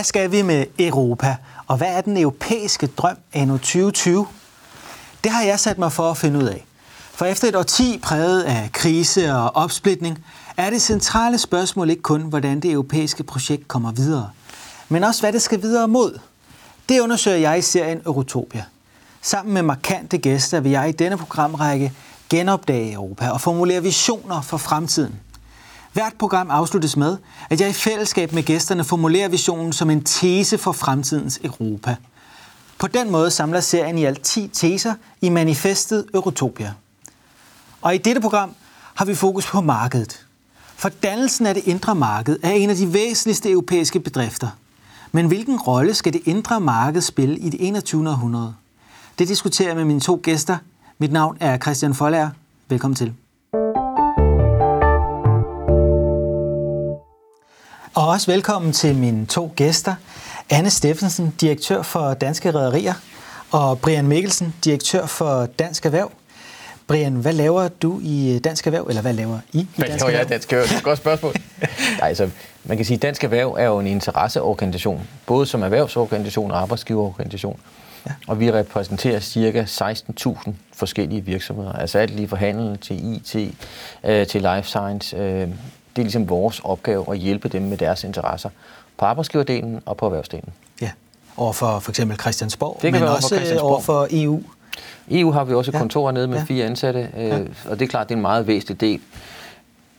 hvad skal vi med Europa? Og hvad er den europæiske drøm anno 2020? Det har jeg sat mig for at finde ud af. For efter et årti præget af krise og opsplitning, er det centrale spørgsmål ikke kun, hvordan det europæiske projekt kommer videre, men også, hvad det skal videre mod. Det undersøger jeg i serien Eurotopia. Sammen med markante gæster vil jeg i denne programrække genopdage Europa og formulere visioner for fremtiden. Hvert program afsluttes med, at jeg i fællesskab med gæsterne formulerer visionen som en tese for fremtidens Europa. På den måde samler serien i alt 10 teser i manifestet Eurotopia. Og i dette program har vi fokus på markedet. For dannelsen af det indre marked er en af de væsentligste europæiske bedrifter. Men hvilken rolle skal det indre marked spille i det 21. århundrede? Det diskuterer jeg med mine to gæster. Mit navn er Christian Folager. Velkommen til. Og også velkommen til mine to gæster. Anne Steffensen, direktør for Danske Rederier, og Brian Mikkelsen, direktør for Dansk Erhverv. Brian, hvad laver du i Dansk Erhverv, eller hvad laver I i Dansk Erhverv? Hvad laver jeg i Dansk Erhverv? Det er et godt spørgsmål. Nej, altså, man kan sige, at Dansk Erhverv er jo en interesseorganisation, både som erhvervsorganisation og arbejdsgiverorganisation. Ja. Og vi repræsenterer cirka 16.000 forskellige virksomheder, altså alt lige fra handel til IT, øh, til life science. Øh, det er ligesom vores opgave at hjælpe dem med deres interesser på arbejdsgiverdelen og på erhvervsdelen. Ja, over for for eksempel Christiansborg, det kan men også for over for EU. EU har vi også kontorer ja. nede med ja. fire ansatte, øh, ja. og det er klart, det er en meget væsentlig del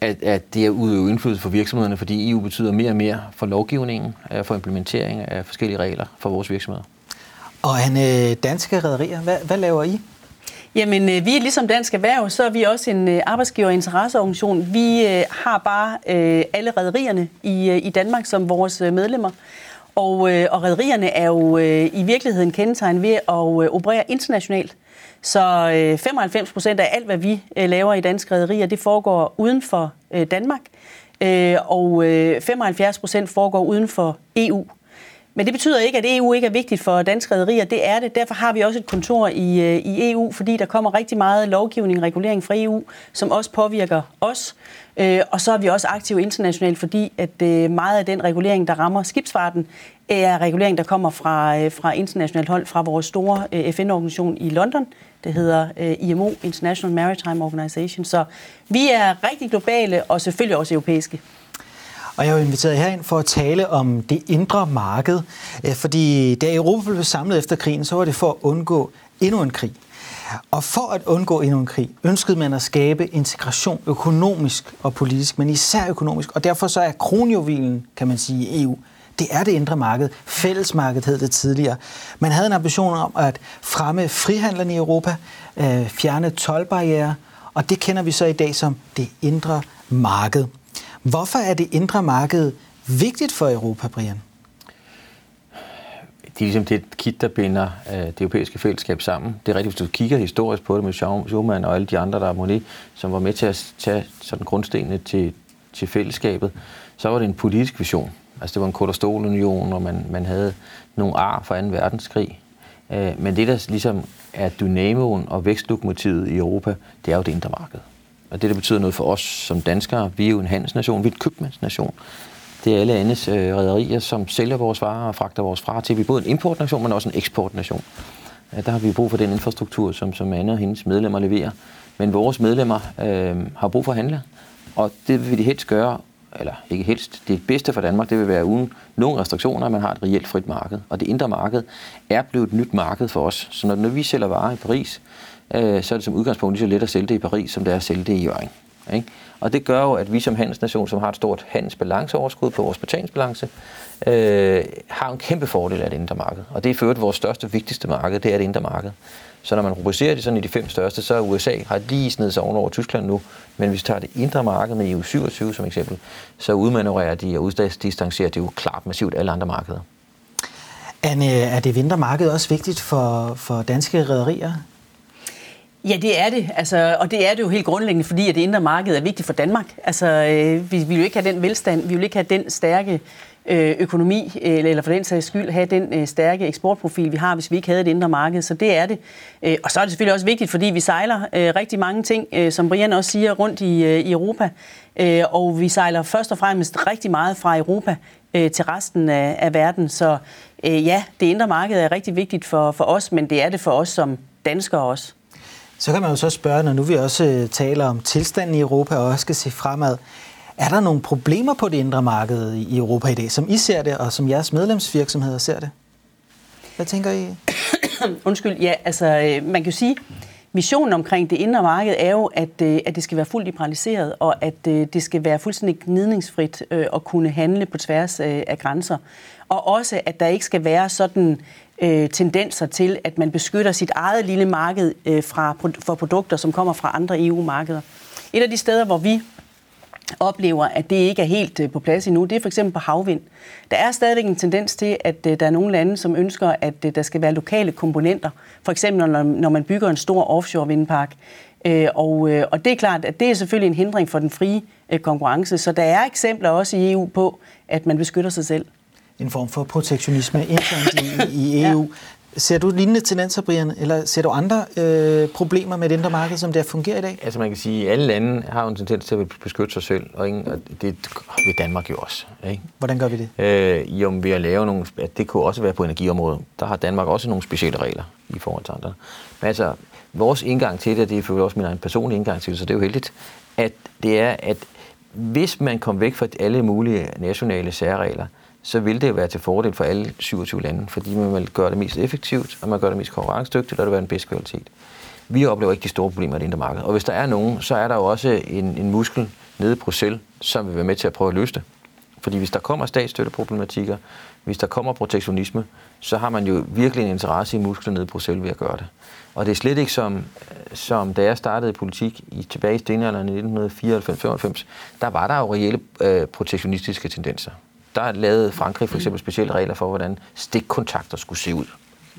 at, at det er udøve indflydelse for virksomhederne, fordi EU betyder mere og mere for lovgivningen, øh, for implementering af forskellige regler for vores virksomheder. Og han øh, danske rædderier, hvad, hvad laver I? Jamen, øh, vi er ligesom Dansk Erhverv, så er vi også en øh, arbejdsgiver- interesseorganisation. Vi øh, har bare alle rædderierne i, i Danmark som vores medlemmer. Og, og rædderierne er jo i virkeligheden kendetegnet ved at operere internationalt. Så 95 procent af alt, hvad vi laver i danske rædderier, det foregår uden for Danmark. Og 75 procent foregår uden for EU. Men det betyder ikke, at EU ikke er vigtigt for danske rædderier. Det er det. Derfor har vi også et kontor i, øh, i EU, fordi der kommer rigtig meget lovgivning og regulering fra EU, som også påvirker os. Øh, og så er vi også aktive internationalt, fordi at øh, meget af den regulering, der rammer skibsfarten, er regulering, der kommer fra, fra internationalt hold, fra vores store FN-organisation i London. Det hedder IMO, International Maritime Organization. Så vi er rigtig globale og selvfølgelig også europæiske. Og jeg er jo inviteret herind for at tale om det indre marked, øh, fordi da Europa blev samlet efter krigen, så var det for at undgå endnu en krig. Og for at undgå endnu en krig, ønskede man at skabe integration økonomisk og politisk, men især økonomisk. Og derfor så er kronjuvelen, kan man sige, i EU, det er det indre marked. Fællesmarkedet hed det tidligere. Man havde en ambition om at fremme frihandlen i Europa, øh, fjerne tolvbarriere, og det kender vi så i dag som det indre marked. Hvorfor er det indre marked vigtigt for Europa, Brian? Det er ligesom det kit, der binder øh, det europæiske fællesskab sammen. Det er rigtigt, hvis du kigger historisk på det med Schumann og alle de andre, der er Monet, som var med til at tage sådan grundstenene til, til fællesskabet, så var det en politisk vision. Altså det var en koderstolunion, og man, man havde nogle ar fra 2. verdenskrig. Øh, men det, der ligesom er dynamoen og vækstlokomotivet i Europa, det er jo det indre marked. Og det, der betyder noget for os som danskere, vi er jo en handelsnation, vi er en købmandsnation. Det er alle andres øh, rædderier, som sælger vores varer og fragter vores varer til. Vi er både en importnation, men også en eksportnation. Ja, der har vi brug for den infrastruktur, som, som Anne og hendes medlemmer leverer. Men vores medlemmer øh, har brug for at handle, og det vil de helst gøre, eller ikke helst, det bedste for Danmark, det vil være uden nogen restriktioner, at man har et reelt frit marked. Og det indre marked er blevet et nyt marked for os. Så når, når vi sælger varer i Paris, øh, så er det som udgangspunkt lige så let at sælge det i Paris, som det er at sælge det i Jørgen. Ikke? Og det gør jo, at vi som handelsnation, som har et stort handelsbalanceoverskud på vores betalingsbalance, øh, har en kæmpe fordel af det indre marked. Og det er ført vores største, vigtigste marked, det er det indre marked. Så når man rubricerer det sådan i de fem største, så er USA har lige snedet sig ovenover Tyskland nu. Men hvis vi tager det indre marked med EU27 som eksempel, så udmanøvrerer de og uddistancerer de jo klart massivt alle andre markeder. Anne, er det indre også vigtigt for, for danske rædderier? Ja, det er det. Altså, og det er det jo helt grundlæggende, fordi at det indre marked er vigtigt for Danmark. Altså, øh, vi, vi vil jo ikke have den velstand, vi vil ikke have den stærke øh, økonomi, eller, eller for den sags skyld have den øh, stærke eksportprofil, vi har, hvis vi ikke havde det indre marked. Så det er det. Øh, og så er det selvfølgelig også vigtigt, fordi vi sejler øh, rigtig mange ting, øh, som Brian også siger, rundt i, øh, i Europa. Øh, og vi sejler først og fremmest rigtig meget fra Europa øh, til resten af, af verden. Så øh, ja, det indre marked er rigtig vigtigt for, for os, men det er det for os som danskere også. Så kan man jo så spørge, når nu vi også øh, taler om tilstanden i Europa og også skal se fremad, er der nogle problemer på det indre marked i Europa i dag, som I ser det, og som jeres medlemsvirksomheder ser det? Hvad tænker I? Undskyld, ja, altså øh, man kan jo sige, missionen omkring det indre marked er jo, at, øh, at det skal være fuldt liberaliseret, og at det skal være fuldstændig gnidningsfrit at kunne handle på tværs af grænser. Og også, at der ikke skal være sådan øh, tendenser til, at man beskytter sit eget lille marked øh, fra, for produkter, som kommer fra andre EU-markeder. Et af de steder, hvor vi oplever, at det ikke er helt øh, på plads endnu, det er for eksempel på havvind. Der er stadigvæk en tendens til, at øh, der er nogle lande, som ønsker, at øh, der skal være lokale komponenter. For eksempel når man bygger en stor offshore vindpark. Og, og det er klart, at det er selvfølgelig en hindring for den frie konkurrence. Så der er eksempler også i EU på, at man beskytter sig selv. En form for protektionisme internt i, i EU. ja. Ser du lignende tendenser, Brian, eller ser du andre øh, problemer med det indre marked, som det fungerer i dag? Altså man kan sige, at alle lande har en tendens til at beskytte sig selv, og, ingen, og det vil Danmark jo også. Ikke? Hvordan gør vi det? Øh, jo, ved at lave nogle, at det kunne også være på energiområdet. Der har Danmark også nogle specielle regler i forhold til andre. Men altså, vores indgang til det, og det er for også min egen personlige indgang til det, så det er jo heldigt, at det er, at hvis man kom væk fra alle mulige nationale særregler, så vil det jo være til fordel for alle 27 lande, fordi man vil gøre det mest effektivt, og man gør det mest konkurrencedygtigt, og det vil være den bedste kvalitet. Vi oplever ikke de store problemer i det indre marked. Og hvis der er nogen, så er der jo også en, en muskel nede i Bruxelles, som vil være med til at prøve at løse det. Fordi hvis der kommer statsstøtteproblematikker, hvis der kommer protektionisme, så har man jo virkelig en interesse i muskler nede i Bruxelles ved at gøre det. Og det er slet ikke som, som da jeg startede i politik i, tilbage i stenalderen i 1994-95, der var der jo reelle øh, protektionistiske tendenser der lavede Frankrig for eksempel specielle regler for, hvordan stikkontakter skulle se ud.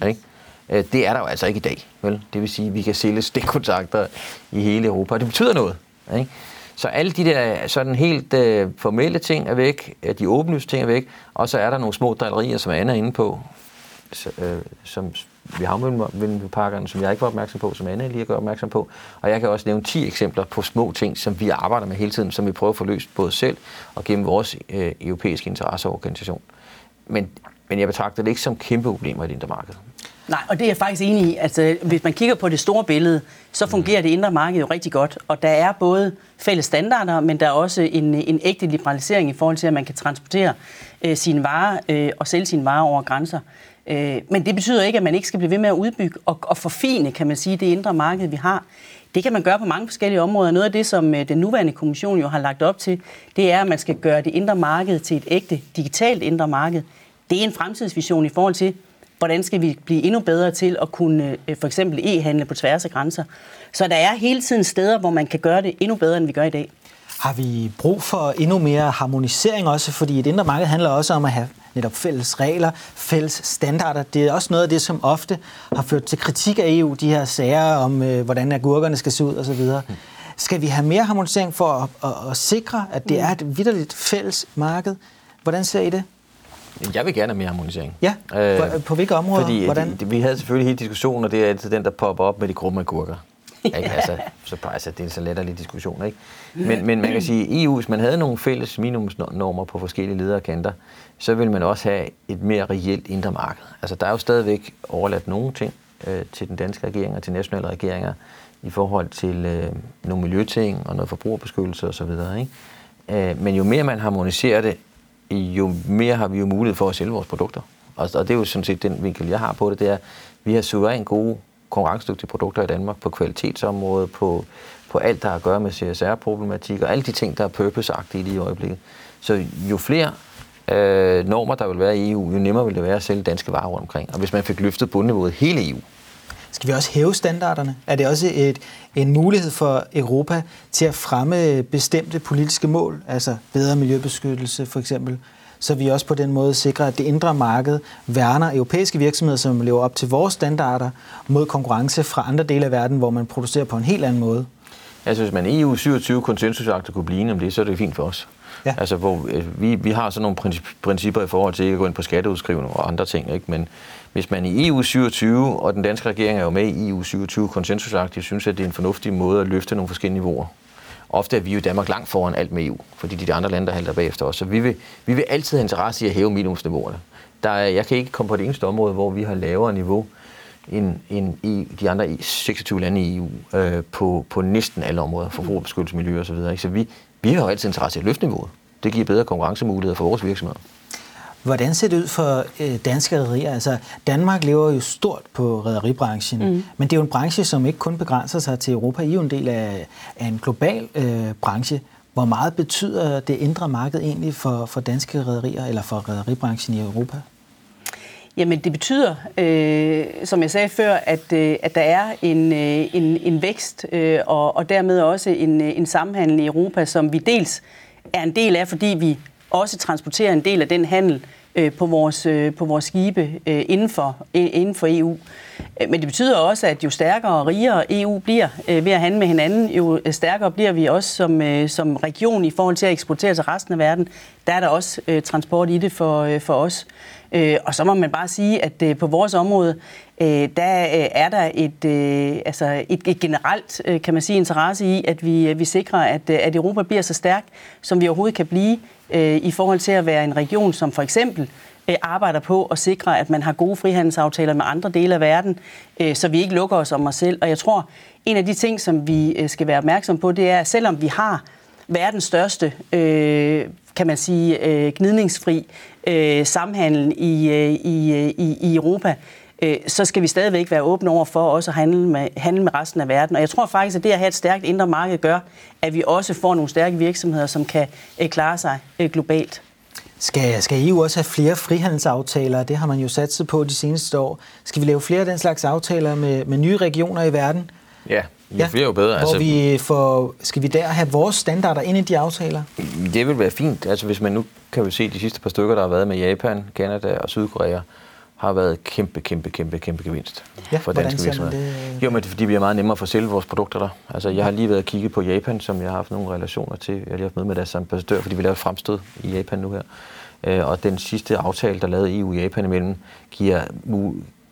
Ikke? Øh, det er der jo altså ikke i dag. Vel? Det vil sige, at vi kan sælge stikkontakter i hele Europa, og det betyder noget. Ikke? Så alle de der sådan helt øh, formelle ting er væk, øh, de åbenlyse ting er væk, og så er der nogle små drillerier, som Anna er inde på, uh, som ved havvindmølleparkerne, som jeg ikke var opmærksom på, som Anne lige gør opmærksom på. Og jeg kan også nævne 10 eksempler på små ting, som vi arbejder med hele tiden, som vi prøver at få løst både selv og gennem vores øh, europæiske interesseorganisation. Men, men jeg betragter det ikke som kæmpe problemer i det indre marked. Nej, og det er jeg faktisk enig i. Altså, hvis man kigger på det store billede, så fungerer mm. det indre marked jo rigtig godt. Og der er både fælles standarder, men der er også en, en ægte liberalisering i forhold til, at man kan transportere øh, sine varer øh, og sælge sine varer over grænser. Øh, men det betyder ikke, at man ikke skal blive ved med at udbygge og, og forfine, kan man sige, det indre marked, vi har. Det kan man gøre på mange forskellige områder. Noget af det, som øh, den nuværende kommission jo har lagt op til, det er, at man skal gøre det indre marked til et ægte digitalt indre marked. Det er en fremtidsvision i forhold til, hvordan skal vi blive endnu bedre til at kunne øh, for eksempel e-handle på tværs af grænser. Så der er hele tiden steder, hvor man kan gøre det endnu bedre, end vi gør i dag. Har vi brug for endnu mere harmonisering også? Fordi et indre marked handler også om at have netop fælles regler, fælles standarder. Det er også noget af det, som ofte har ført til kritik af EU, de her sager om, øh, hvordan agurkerne skal se ud osv. Skal vi have mere harmonisering for at, at, at sikre, at det er et vidderligt fælles marked? Hvordan ser I det? Jeg vil gerne have mere harmonisering. Ja, øh, på, på hvilke områder? Fordi Hvordan? Vi havde selvfølgelig hele diskussionen, og det er altid den, der popper op med de grumme agurker. Ikke? Altså, så altså, det er så letterlig diskussion. Ikke? Men, men man kan sige, at EU, hvis man havde nogle fælles minimumsnormer på forskellige ledere kanter, så ville man også have et mere reelt indre marked. Altså, der er jo stadigvæk overladt nogle ting øh, til den danske regering og til nationale regeringer i forhold til øh, nogle miljøting og noget forbrugerbeskyttelse osv. Ikke? Øh, men jo mere man harmoniserer det, jo mere har vi jo mulighed for at sælge vores produkter. Og, og det er jo sådan set den vinkel, jeg har på det, det er, at vi har suverænt gode konkurrencedygtige produkter i Danmark på kvalitetsområdet, på, på alt, der har at gøre med CSR-problematik og alle de ting, der er purpose-agtige lige i øjeblikket. Så jo flere øh, normer, der vil være i EU, jo nemmere vil det være at sælge danske varer rundt omkring. Og hvis man fik løftet bundniveauet hele EU, skal vi også hæve standarderne? Er det også et, en mulighed for Europa til at fremme bestemte politiske mål, altså bedre miljøbeskyttelse for eksempel, så vi også på den måde sikrer, at det indre marked værner europæiske virksomheder, som lever op til vores standarder, mod konkurrence fra andre dele af verden, hvor man producerer på en helt anden måde. Altså hvis man EU 27 konsensusakter kunne blive om det, så er det fint for os. Ja. Altså, hvor øh, vi, vi har sådan nogle principper i forhold til ikke at gå ind på skatteudskrivning og andre ting, ikke? men hvis man i EU 27, og den danske regering er jo med i EU 27 konsensusaktivt, synes, at det er en fornuftig måde at løfte nogle forskellige niveauer ofte er vi jo i Danmark langt foran alt med EU, fordi de, de andre lande, der halter bagefter os. Så vi vil, vi vil altid have interesse i at hæve minimumsniveauerne. Der er, jeg kan ikke komme på det eneste område, hvor vi har lavere niveau end, end i de andre e, 26 lande i EU øh, på, på næsten alle områder, forbrugerbeskyttelse, miljø osv. Så, videre, ikke? så vi, vi har jo altid interesse i at løfte niveauet. Det giver bedre konkurrencemuligheder for vores virksomheder. Hvordan ser det ud for øh, danske rædderier? Altså, Danmark lever jo stort på rædderibranchen, mm. men det er jo en branche, som ikke kun begrænser sig til Europa. I er jo en del af, af en global øh, branche. Hvor meget betyder det indre marked egentlig for, for danske rædderier eller for rædderibranchen i Europa? Jamen det betyder, øh, som jeg sagde før, at, øh, at der er en, øh, en, en vækst øh, og, og dermed også en, øh, en sammenhandel i Europa, som vi dels er en del af, fordi vi også transporterer en del af den handel øh, på, vores, øh, på vores skibe øh, inden, for, øh, inden for EU. Øh, men det betyder også, at jo stærkere og rigere EU bliver øh, ved at handle med hinanden, jo øh, stærkere bliver vi også som, øh, som region i forhold til at eksportere til resten af verden. Der er der også øh, transport i det for, øh, for os. Øh, og så må man bare sige, at øh, på vores område, øh, der øh, er der et, øh, altså et, et generelt, øh, kan man sige, interesse i, at vi, vi sikrer, at, øh, at Europa bliver så stærk, som vi overhovedet kan blive, øh, i forhold til at være en region, som for eksempel øh, arbejder på at sikre, at man har gode frihandelsaftaler med andre dele af verden, øh, så vi ikke lukker os om os selv. Og jeg tror, en af de ting, som vi øh, skal være opmærksom på, det er, at selvom vi har verdens største, øh, kan man sige, øh, gnidningsfri øh, samhandel i, øh, i, øh, i, i Europa, øh, så skal vi stadigvæk være åbne over for også at handle med, handle med resten af verden. Og jeg tror faktisk, at det at have et stærkt indre marked gør, at vi også får nogle stærke virksomheder, som kan øh, klare sig øh, globalt. Skal, skal EU også have flere frihandelsaftaler? Det har man jo sat på de seneste år. Skal vi lave flere af den slags aftaler med, med nye regioner i verden? Ja, jo ja, flere jo bedre. Hvor altså, vi får, skal vi der have vores standarder ind i de aftaler? Det vil være fint. Altså hvis man nu kan vi se de sidste par stykker, der har været med Japan, Kanada og Sydkorea, har været kæmpe, kæmpe, kæmpe, kæmpe gevinst ja, for danske virksomheder. Jo, men det er fordi, vi er meget nemmere for at sælge vores produkter der. Altså, jeg har lige været og kigget på Japan, som jeg har haft nogle relationer til. Jeg har lige haft møde med deres ambassadør, fordi vi laver et fremstød i Japan nu her. Øh, og den sidste aftale, der lavede EU og Japan imellem, giver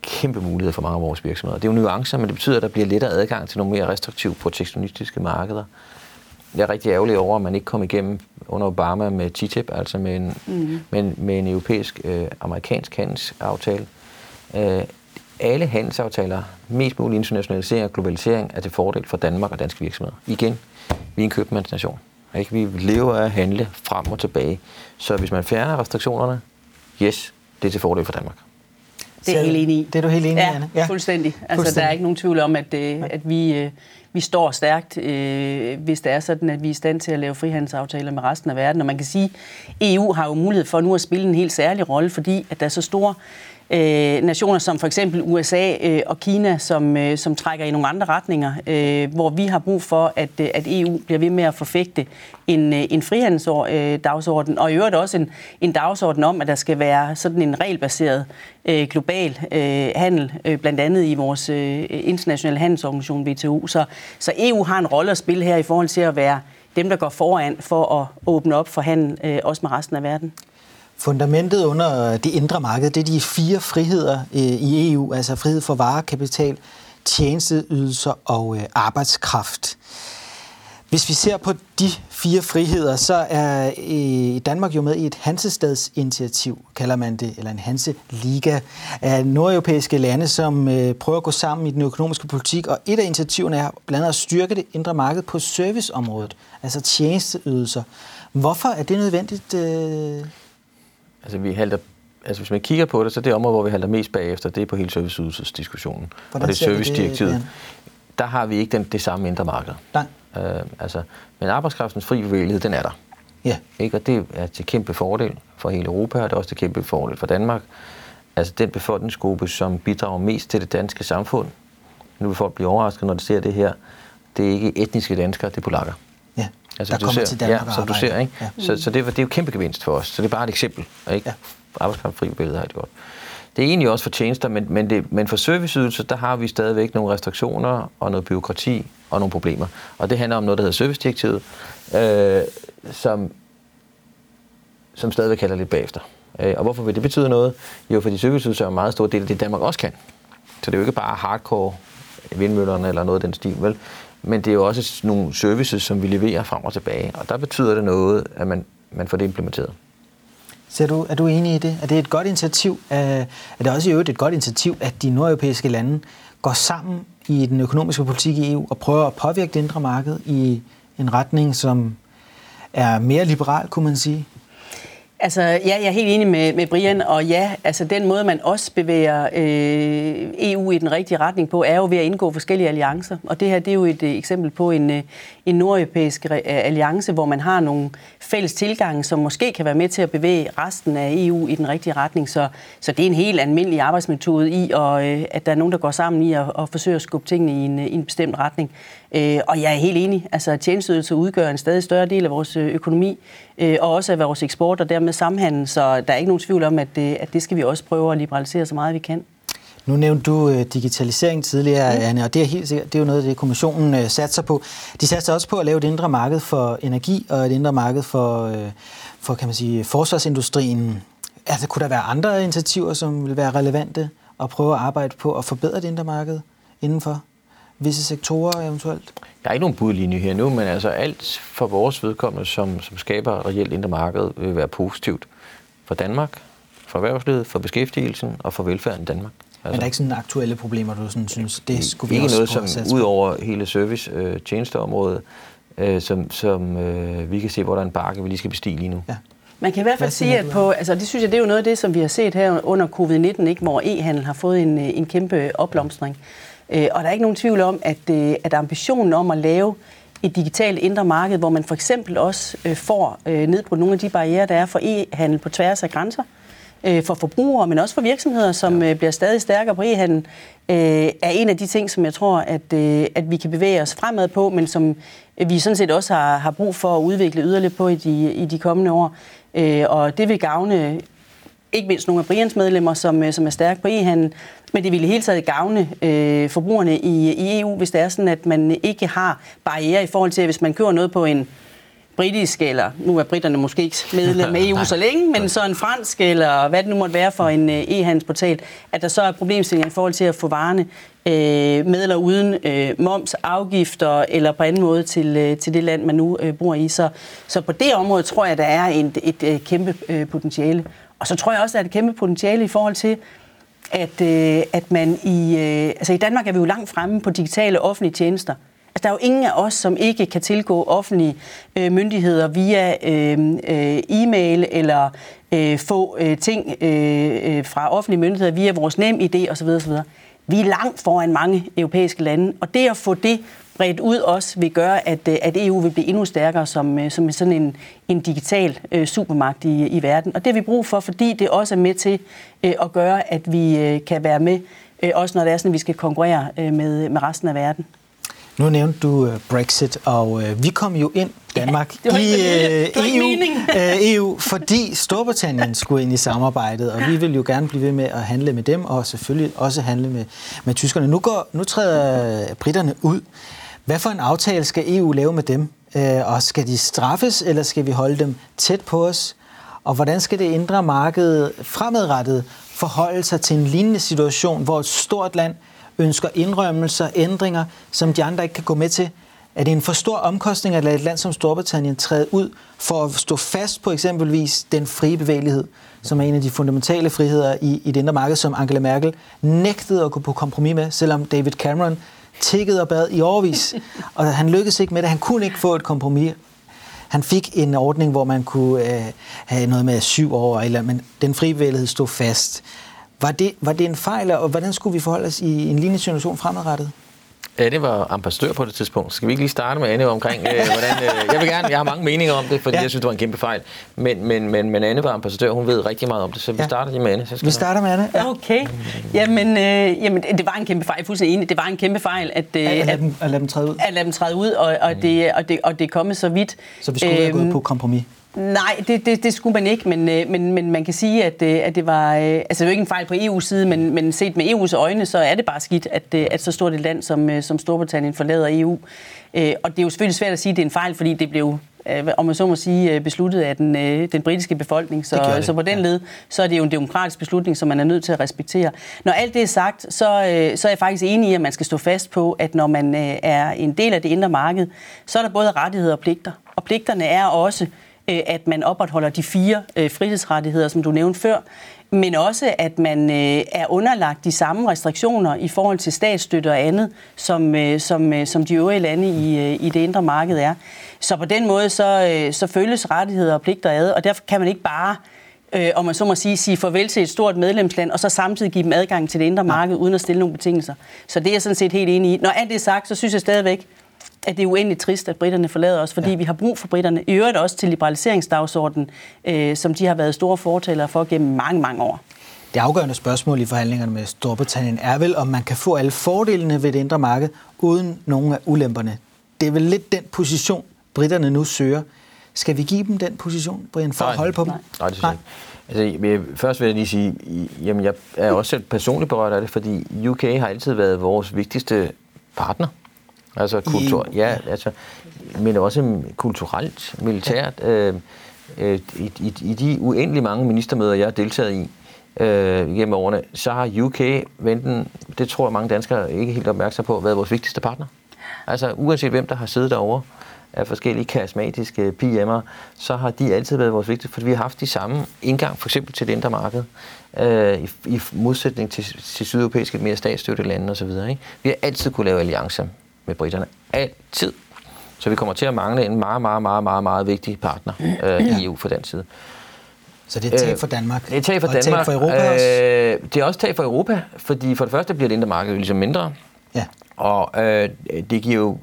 kæmpe mulighed for mange af vores virksomheder. Det er jo nuancer, men det betyder, at der bliver lettere adgang til nogle mere restriktive protektionistiske markeder. Jeg er rigtig ærgerlig over, at man ikke kom igennem under Obama med TTIP, altså med en, mm. med, med en europæisk, øh, amerikansk handelsaftale. Øh, alle handelsaftaler, mest mulig internationalisering og globalisering, er til fordel for Danmark og danske virksomheder. Igen, vi er en købmandsnation. Ikke? Vi lever af at handle frem og tilbage. Så hvis man fjerner restriktionerne, yes, det er til fordel for Danmark. Det er jeg helt enig i. Det er du helt enig i, ja, Anne? Ja, fuldstændig. Altså, fuldstændig. Der er ikke nogen tvivl om, at, øh, at vi, øh, vi står stærkt, øh, hvis det er sådan, at vi er i stand til at lave frihandelsaftaler med resten af verden. Og man kan sige, at EU har jo mulighed for nu at spille en helt særlig rolle, fordi at der er så store øh, nationer som for eksempel USA øh, og Kina, som, øh, som trækker i nogle andre retninger, øh, hvor vi har brug for, at, øh, at EU bliver ved med at forfægte en, øh, en frihandelsdagsorden, øh, og i øvrigt også en, en dagsorden om, at der skal være sådan en regelbaseret øh, global øh, handel, øh, blandt andet i vores øh, internationale handelsorganisation WTO. Så, så EU har en rolle at spille her i forhold til at være dem, der går foran for at åbne op for handel, øh, også med resten af verden. Fundamentet under det indre marked, det er de fire friheder øh, i EU, altså frihed for varer, kapital, tjenesteydelser og øh, arbejdskraft. Hvis vi ser på de fire friheder, så er øh, Danmark jo med i et Hansestadsinitiativ, kalder man det, eller en Hanse-liga af nordeuropæiske lande, som prøver at gå sammen i den økonomiske politik, og et af initiativerne er blandt andet at styrke det indre marked på serviceområdet, altså tjenesteydelser. Hvorfor er det nødvendigt? Altså, vi halter, altså hvis man kigger på det, så det område, hvor vi halter mest bagefter, det er på hele serviceydelsesdiskussionen. Og det er servicedirektivet. Der har vi ikke den, det samme indre marked. Nej. Øh, altså, men arbejdskraftens fri bevægelighed, den er der. Ja. Ikke? Og det er til kæmpe fordel for hele Europa, og det er også til kæmpe fordel for Danmark. Altså den befolkningsgruppe, som bidrager mest til det danske samfund, nu vil folk blive overrasket, når de ser det her, det er ikke etniske danskere, det er polakker. Altså, der kommer ser, til Danmark ja, som du ser, ikke? Ja. Så, så det, det er jo kæmpe gevinst for os. Så det er bare et eksempel. Ikke? Ja. Arbejdskraftfri billede har det godt. Det er egentlig også for tjenester, men, men, det, men for serviceydelser, der har vi stadigvæk nogle restriktioner og noget byråkrati og nogle problemer. Og det handler om noget, der hedder servicedirektivet, øh, som, som stadigvæk kalder lidt bagefter. Øh, og hvorfor vil det betyde noget? Jo, fordi serviceydelser er en meget stor del af det, Danmark også kan. Så det er jo ikke bare hardcore vindmøllerne eller noget af den stil, vel? Men det er jo også nogle services, som vi leverer frem og tilbage, og der betyder det noget, at man, man får det implementeret. Så er du, er du enig i det? Er det et godt initiativ? Er det også i øvrigt et godt initiativ, at de nordeuropæiske lande går sammen i den økonomiske politik i EU og prøver at påvirke det indre marked i en retning, som er mere liberal, kunne man sige? Altså, ja, jeg er helt enig med, med Brian, og ja, altså den måde, man også bevæger øh, EU i den rigtige retning på, er jo ved at indgå forskellige alliancer. Og det her, det er jo et øh, eksempel på en, øh, en nordeuropæisk øh, alliance, hvor man har nogle fælles tilgange, som måske kan være med til at bevæge resten af EU i den rigtige retning. Så, så det er en helt almindelig arbejdsmetode i, og, øh, at der er nogen, der går sammen i at, at forsøge at skubbe tingene i en, øh, i en bestemt retning. Øh, og jeg er helt enig. Altså, tjenesteydelser udgør en stadig større del af vores øh, økonomi, øh, og også af vores eksport og dermed samhandel. Så der er ikke nogen tvivl om, at det, at det skal vi også prøve at liberalisere så meget vi kan. Nu nævnte du øh, digitalisering tidligere, mm. Anne, og det er helt sikkert, det er jo noget det, kommissionen øh, satser på. De satser også på at lave et indre marked for energi og et indre marked for, øh, for kan man sige, forsvarsindustrien. Altså, kunne der være andre initiativer, som vil være relevante at prøve at arbejde på at forbedre det indre marked indenfor? Visse sektorer eventuelt? Der er ikke nogen budlinje her nu, men altså alt for vores vedkommende, som, som skaber reelt indre marked, vil være positivt for Danmark, for erhvervslivet, for beskæftigelsen og for velfærden i Danmark. Altså, men der er ikke sådan aktuelle problemer, du sådan synes, det skulle vi ikke også noget, som ud over hele service øh, tjenesteområdet, øh, som, som øh, vi kan se, hvor der er en bakke, vi lige skal bestige lige nu. Ja. Man kan i hvert fald sige, at på, altså det synes jeg, det er jo noget af det, som vi har set her under covid-19, ikke, hvor e-handel har fået en, en kæmpe opblomstring. Øh, og der er ikke nogen tvivl om, at, øh, at ambitionen om at lave et digitalt indre marked, hvor man for eksempel også øh, får nedbrudt nogle af de barriere, der er for e-handel på tværs af grænser, for forbrugere, men også for virksomheder, som ja. bliver stadig stærkere på e-handel, er en af de ting, som jeg tror, at, at vi kan bevæge os fremad på, men som vi sådan set også har, har brug for at udvikle yderligere på i de, i de kommende år. Og det vil gavne ikke mindst nogle af Brians medlemmer, som, som er stærke på e-handel, men det ville hele taget gavne øh, forbrugerne i, i EU, hvis det er sådan, at man ikke har barriere i forhold til, at hvis man kører noget på en britisk, eller nu er britterne måske ikke medlem af EU så længe, men så en fransk, eller hvad det nu måtte være for en øh, e-handelsportal, at der så er problemstillinger i forhold til at få varerne øh, med eller uden øh, moms, afgifter eller på anden måde til, øh, til det land, man nu øh, bor i. Så, så på det område tror jeg, der er en, et, et, et kæmpe øh, potentiale. Og så tror jeg også, der er et kæmpe potentiale i forhold til, at, øh, at man i... Øh, altså i Danmark er vi jo langt fremme på digitale offentlige tjenester. Altså, der er jo ingen af os, som ikke kan tilgå offentlige øh, myndigheder via øh, øh, e-mail eller øh, få øh, ting øh, øh fra offentlige myndigheder via vores nem idé osv. osv. Vi er langt foran mange europæiske lande, og det at få det bredt ud også vil gøre, at, øh, at EU vil blive endnu stærkere som, øh, som sådan en, en digital øh, supermagt i, i verden. Og det har vi brug for, fordi det også er med til øh, at gøre, at vi øh, kan være med, øh, også når det er sådan, at vi skal konkurrere øh, med, med resten af verden. Nu nævnte du Brexit, og vi kom jo ind, Danmark, ja, i uh, EU, uh, EU, fordi Storbritannien skulle ind i samarbejdet, og vi vil jo gerne blive ved med at handle med dem, og selvfølgelig også handle med, med tyskerne. Nu, går, nu træder britterne ud. Hvad for en aftale skal EU lave med dem? Øh, og skal de straffes, eller skal vi holde dem tæt på os? Og hvordan skal det indre marked fremadrettet forholde sig til en lignende situation, hvor et stort land ønsker indrømmelser, ændringer, som de andre ikke kan gå med til? Er det en for stor omkostning at lade et land som Storbritannien træde ud for at stå fast på eksempelvis den frie bevægelighed, som er en af de fundamentale friheder i, i det indre marked, som Angela Merkel nægtede at gå på kompromis med, selvom David Cameron tikkede og bad i overvis, og han lykkedes ikke med det. Han kunne ikke få et kompromis. Han fik en ordning, hvor man kunne øh, have noget med syv år, eller, men den frie bevægelighed stod fast. Var det, var det en fejl, og hvordan skulle vi forholde os i en lignende situation fremadrettet? Anne var ambassadør på det tidspunkt. Skal vi ikke lige starte med Anne omkring, øh, hvordan... Øh, jeg vil gerne, jeg har mange meninger om det, fordi ja. jeg synes, det var en kæmpe fejl. Men, men, men, men Anne var ambassadør, hun ved rigtig meget om det, så vi ja. starter lige med Anne. Så skal vi starter med Anne. Ja. Okay. Jamen, øh, jamen, det var en kæmpe fejl, fuldstændig enig. Det var en kæmpe fejl, at, øh, at, lade dem, at lade dem træde ud. At lade dem træde ud, og, og, det, og, det, og det er kommet så vidt. Så vi skulle øhm, have gået på kompromis? Nej, det, det, det skulle man ikke, men, øh, men, men man kan sige, at, øh, at det var... Øh, altså, det er jo ikke en fejl på EU's side, men, men set med EU's øjne, så er det bare skidt, at, at så stort et land som, som Storbritannien forlader EU. Og det er jo selvfølgelig svært at sige, at det er en fejl, fordi det blev om man så må sige, besluttet af den, den britiske befolkning. Så, det det. så på den led, så er det jo en demokratisk beslutning, som man er nødt til at respektere. Når alt det er sagt, så, så er jeg faktisk enig i, at man skal stå fast på, at når man er en del af det indre marked, så er der både rettigheder og pligter. Og pligterne er også, at man opretholder de fire øh, frihedsrettigheder, som du nævnte før, men også at man øh, er underlagt de samme restriktioner i forhold til statsstøtte og andet, som, øh, som, øh, som de øvrige lande i, øh, i det indre marked er. Så på den måde, så, øh, så følges rettigheder og pligter ad, og derfor kan man ikke bare øh, om man så må sige, sige farvel til et stort medlemsland, og så samtidig give dem adgang til det indre marked, uden at stille nogle betingelser. Så det er jeg sådan set helt enig i. Når alt det er sagt, så synes jeg stadigvæk, at det er uendeligt trist, at britterne forlader os, fordi ja. vi har brug for britterne. I øvrigt også til liberaliseringsdagsordenen, øh, som de har været store fortalere for gennem mange, mange år. Det afgørende spørgsmål i forhandlingerne med Storbritannien er vel, om man kan få alle fordelene ved det indre marked, uden nogen af ulemperne. Det er vel lidt den position, britterne nu søger. Skal vi give dem den position, Brian, for Nej. at holde på dem? Nej, Nej det synes jeg ikke. Altså, jeg, først vil jeg lige sige, jamen jeg er også selv personligt berørt af det, fordi UK har altid været vores vigtigste partner. Altså kultur, ja, altså, men også kulturelt, militært. Øh, øh, i, i, I de uendelig mange ministermøder, jeg har deltaget i øh, gennem årene, så har UK, venten, det tror jeg mange danskere ikke helt opmærksom på, været vores vigtigste partner. Altså uanset hvem, der har siddet derovre af forskellige karismatiske PM'er, så har de altid været vores vigtigste, fordi vi har haft de samme indgang, for eksempel til det indre marked, øh, i, i modsætning til, til sydeuropæiske mere statsstøtte lande osv. Ikke? Vi har altid kunne lave alliancer med britterne. Altid. Så vi kommer til at mangle en meget, meget, meget, meget, meget vigtig partner øh, i EU for den side. Så det er tab for Danmark? Det er tab for og Danmark. tab for Europa også? Øh, det er også tab for Europa, fordi for det første bliver det indre marked ligesom mindre. Ja. Og øh, det giver jo,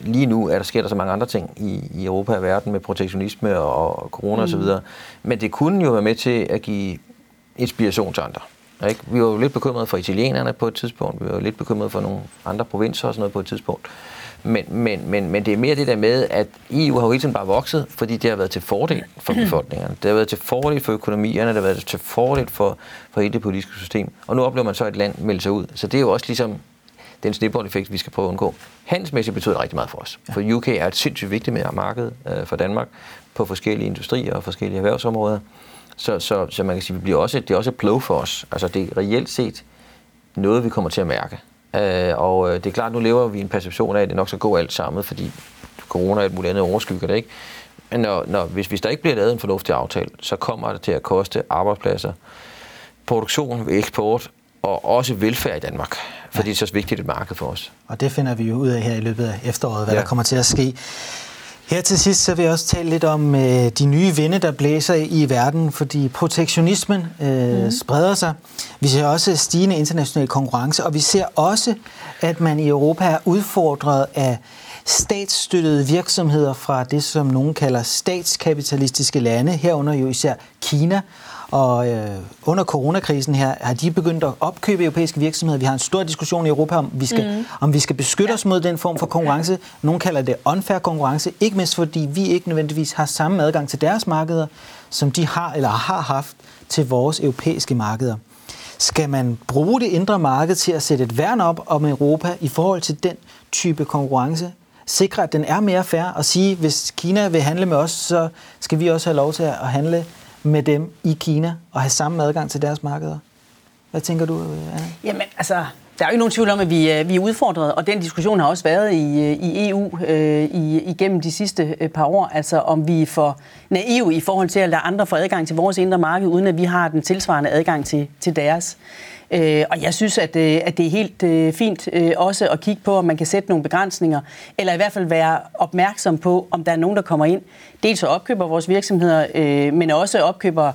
lige nu er der sker der så mange andre ting i, i Europa og verden med protektionisme og, og corona mm. osv. Men det kunne jo være med til at give inspiration til andre. Ikke? Vi var jo lidt bekymrede for italienerne på et tidspunkt, vi var jo lidt bekymrede for nogle andre provinser og sådan noget på et tidspunkt. Men, men, men, men det er mere det der med, at EU har jo hele tiden bare vokset, fordi det har været til fordel for befolkningerne. Det har været til fordel for økonomierne, det har været til fordel for, for hele det politiske system. Og nu oplever man så et land melde sig ud. Så det er jo også ligesom den snibbold-effekt, vi skal prøve at undgå. Handelsmæssigt betyder det rigtig meget for os. For UK er et sindssygt vigtigt marked øh, for Danmark på forskellige industrier og forskellige erhvervsområder. Så, så, så man kan sige, at bliver også, det er også et blow for os. Altså det er reelt set noget, vi kommer til at mærke. Øh, og øh, det er klart, nu lever vi i en perception af, at det nok skal gå alt sammen, fordi corona og et muligt andet overskygger det ikke. Men når, når, hvis, hvis der ikke bliver lavet en fornuftig aftale, så kommer det til at koste arbejdspladser, produktion, eksport og også velfærd i Danmark. Fordi ja. det er så vigtigt et marked for os. Og det finder vi jo ud af her i løbet af efteråret, hvad ja. der kommer til at ske. Her til sidst så vil jeg også tale lidt om øh, de nye vinde, der blæser i verden, fordi protektionismen øh, mm. spreder sig. Vi ser også stigende international konkurrence, og vi ser også, at man i Europa er udfordret af statsstøttede virksomheder fra det, som nogen kalder statskapitalistiske lande, herunder jo især Kina. Og øh, under coronakrisen her har de begyndt at opkøbe europæiske virksomheder. Vi har en stor diskussion i Europa om, vi skal, mm. om vi skal beskytte os mod den form for konkurrence. Nogle kalder det unfair konkurrence, ikke mindst fordi vi ikke nødvendigvis har samme adgang til deres markeder, som de har eller har haft til vores europæiske markeder. Skal man bruge det indre marked til at sætte et værn op om Europa i forhold til den type konkurrence? Sikre, at den er mere fair og sige, hvis Kina vil handle med os, så skal vi også have lov til at handle med dem i Kina og have samme adgang til deres markeder. Hvad tænker du, øh, Anna? Jamen, altså, der er jo ikke nogen tvivl om, at vi, øh, vi er udfordret, og den diskussion har også været i, øh, i EU øh, i, igennem de sidste par år, altså om vi er for naive i forhold til at lade andre få adgang til vores indre marked, uden at vi har den tilsvarende adgang til, til deres. Øh, og jeg synes, at, øh, at det er helt øh, fint øh, også at kigge på, om man kan sætte nogle begrænsninger, eller i hvert fald være opmærksom på, om der er nogen, der kommer ind. Dels så opkøber vores virksomheder, øh, men også opkøber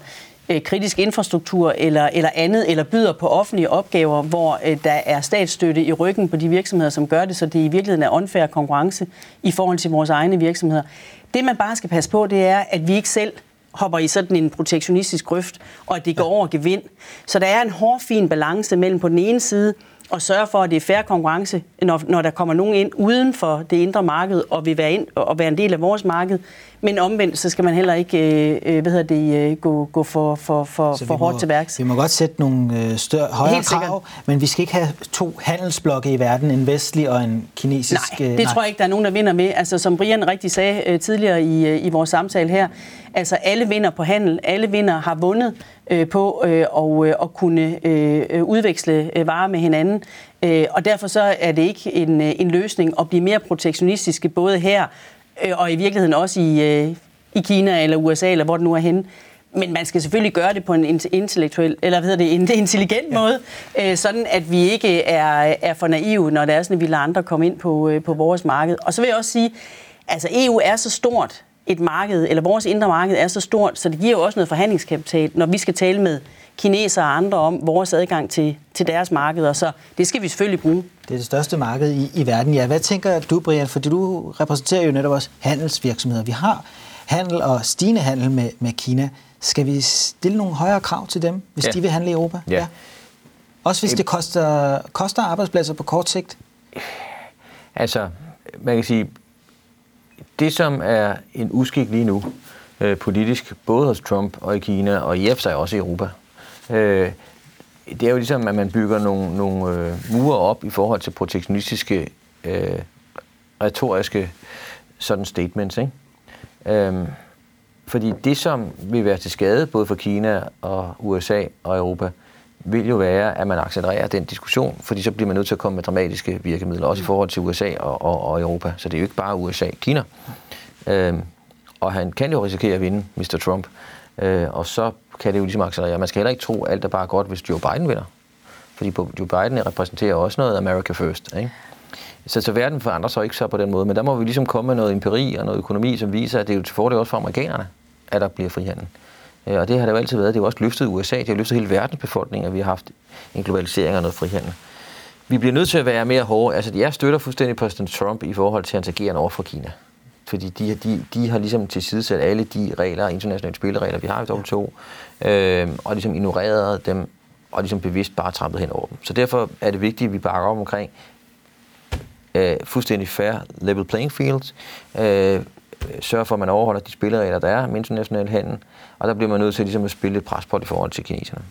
øh, kritisk infrastruktur eller, eller andet, eller byder på offentlige opgaver, hvor øh, der er statsstøtte i ryggen på de virksomheder, som gør det, så det i virkeligheden er unfair konkurrence i forhold til vores egne virksomheder. Det man bare skal passe på, det er, at vi ikke selv hopper i sådan en protektionistisk grøft, og at det går over gevind. Så der er en hård, fin balance mellem på den ene side og sørge for, at det er færre konkurrence, når, når der kommer nogen ind uden for det indre marked og vil være, ind, og være en del af vores marked. Men omvendt, så skal man heller ikke øh, øh hvad hedder det, øh, gå, gå for, for, for, for må, hårdt til værks. Vi må godt sætte nogle øh, større, højere Helt krav, men vi skal ikke have to handelsblokke i verden, en vestlig og en kinesisk. Nej, det nej. tror jeg ikke, der er nogen, der vinder med. Altså, som Brian rigtig sagde øh, tidligere i, øh, i vores samtale her, altså alle vinder på handel, alle vinder har vundet øh, på øh, og, øh, at kunne øh, udveksle øh, varer med hinanden. Øh, og derfor så er det ikke en, øh, en løsning at blive mere protektionistiske, både her øh, og i virkeligheden også i, øh, i Kina eller USA, eller hvor det nu er henne. Men man skal selvfølgelig gøre det på en intellektuel, eller hvad hedder det, en intelligent ja. måde, øh, sådan at vi ikke er, er for naive, når det er sådan, at vi lader andre komme ind på, øh, på vores marked. Og så vil jeg også sige, altså EU er så stort et marked, eller vores indre marked er så stort, så det giver jo også noget forhandlingskapital, når vi skal tale med kinesere og andre om vores adgang til, til deres markeder. Så det skal vi selvfølgelig bruge. Det er det største marked i, i verden. Ja, hvad tænker du, Brian? Fordi du repræsenterer jo netop også handelsvirksomheder. Vi har handel og stigende handel med, med Kina. Skal vi stille nogle højere krav til dem, hvis ja. de vil handle i Europa? Ja. ja. Også hvis det koster, koster arbejdspladser på kort sigt? Altså, man kan sige, det som er en uskik lige nu, øh, politisk, både hos Trump og i Kina, og i sig også i Europa, øh, det er jo ligesom, at man bygger nogle, nogle øh, mure op i forhold til protektionistiske, øh, retoriske sådan statements. Ikke? Øh, fordi det, som vil være til skade både for Kina og USA og Europa, vil jo være, at man accelererer den diskussion, fordi så bliver man nødt til at komme med dramatiske virkemidler, også i forhold til USA og, og, og Europa. Så det er jo ikke bare USA, Kina. Øhm, og han kan jo risikere at vinde, Mr. Trump. Øh, og så kan det jo ligesom accelerere. Man skal heller ikke tro, at alt er bare godt, hvis Joe Biden vinder. Fordi Joe Biden repræsenterer også noget America First. Ikke? Så, så verden forandrer sig ikke så på den måde. Men der må vi ligesom komme med noget empiri og noget økonomi, som viser, at det er jo til fordel også for amerikanerne, at der bliver frihandel. Øh, og det har det jo altid været. Det har jo også løftet USA, det har løftet hele verdens befolkning, at vi har haft en globalisering og noget frihandel. Vi bliver nødt til at være mere hårde. Altså, jeg støtter fuldstændig præsident Trump i forhold til hans agerende over for Kina. Fordi de, de, de har ligesom tilsidesat alle de regler, internationale spilleregler, vi har i WTO, øh, og ligesom ignoreret dem, og ligesom bevidst bare trampet hen over dem. Så derfor er det vigtigt, at vi bakker op omkring øh, fuldstændig fair level playing fields, øh, sørge for, at man overholder de spilleregler, der er med international handel, og der bliver man nødt til ligesom at spille et pres på det i forhold til kineserne.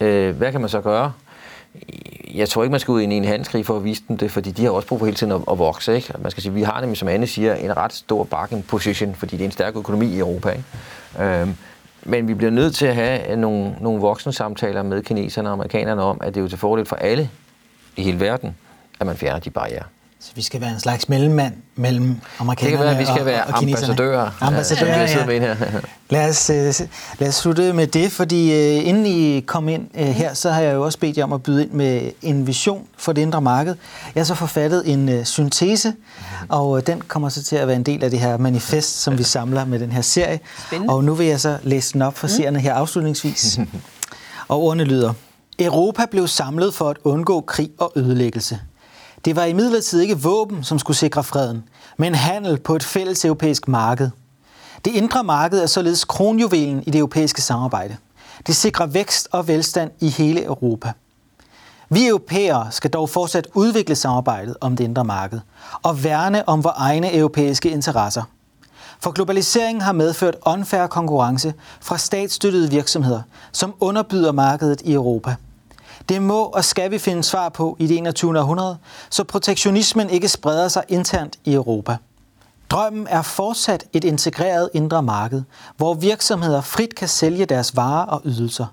Øh, hvad kan man så gøre? Jeg tror ikke, man skal ud i en handelskrig for at vise dem det, fordi de har også brug for hele tiden at, at vokse. Ikke? Man skal sige, vi har nemlig, som Anne siger, en ret stor bargain position, fordi det er en stærk økonomi i Europa. Ikke? Øh, men vi bliver nødt til at have nogle, nogle voksne samtaler med kineserne og amerikanerne om, at det er jo til fordel for alle i hele verden, at man fjerner de barriere. Så vi skal være en slags mellemmand mellem amerikanerne det kan være, vi skal og, være og, ambassadører. Ambassadører, ja. ja. Med her. lad, os, uh, lad os slutte med det, fordi uh, inden I kom ind uh, her, så har jeg jo også bedt jer om at byde ind med en vision for det indre marked. Jeg har så forfattet en syntese, og den kommer så til at være en del af det her manifest, som vi samler med den her serie. Spændende. Og nu vil jeg så læse den op for seerne her afslutningsvis. og ordene lyder. Europa blev samlet for at undgå krig og ødelæggelse. Det var imidlertid ikke våben, som skulle sikre freden, men handel på et fælles europæisk marked. Det indre marked er således kronjuvelen i det europæiske samarbejde. Det sikrer vækst og velstand i hele Europa. Vi europæere skal dog fortsat udvikle samarbejdet om det indre marked og værne om vores egne europæiske interesser. For globaliseringen har medført unfair konkurrence fra statsstøttede virksomheder, som underbyder markedet i Europa – det må og skal vi finde svar på i det 21. århundrede, så protektionismen ikke spreder sig internt i Europa. Drømmen er fortsat et integreret indre marked, hvor virksomheder frit kan sælge deres varer og ydelser.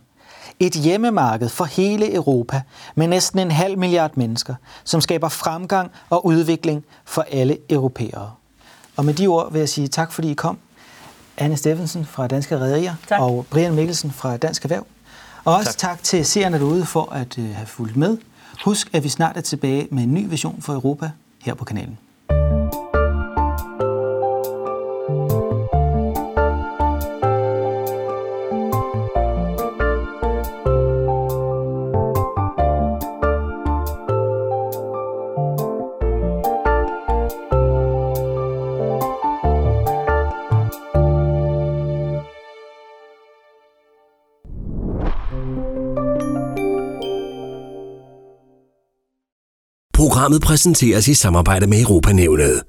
Et hjemmemarked for hele Europa med næsten en halv milliard mennesker, som skaber fremgang og udvikling for alle europæere. Og med de ord vil jeg sige tak, fordi I kom. Anne Steffensen fra Danske Rederier og Brian Mikkelsen fra Dansk Erhverv. Og også tak, tak til seerne derude for at uh, have fulgt med. Husk, at vi snart er tilbage med en ny vision for Europa her på kanalen. Programmet præsenteres i samarbejde med Europanævnet.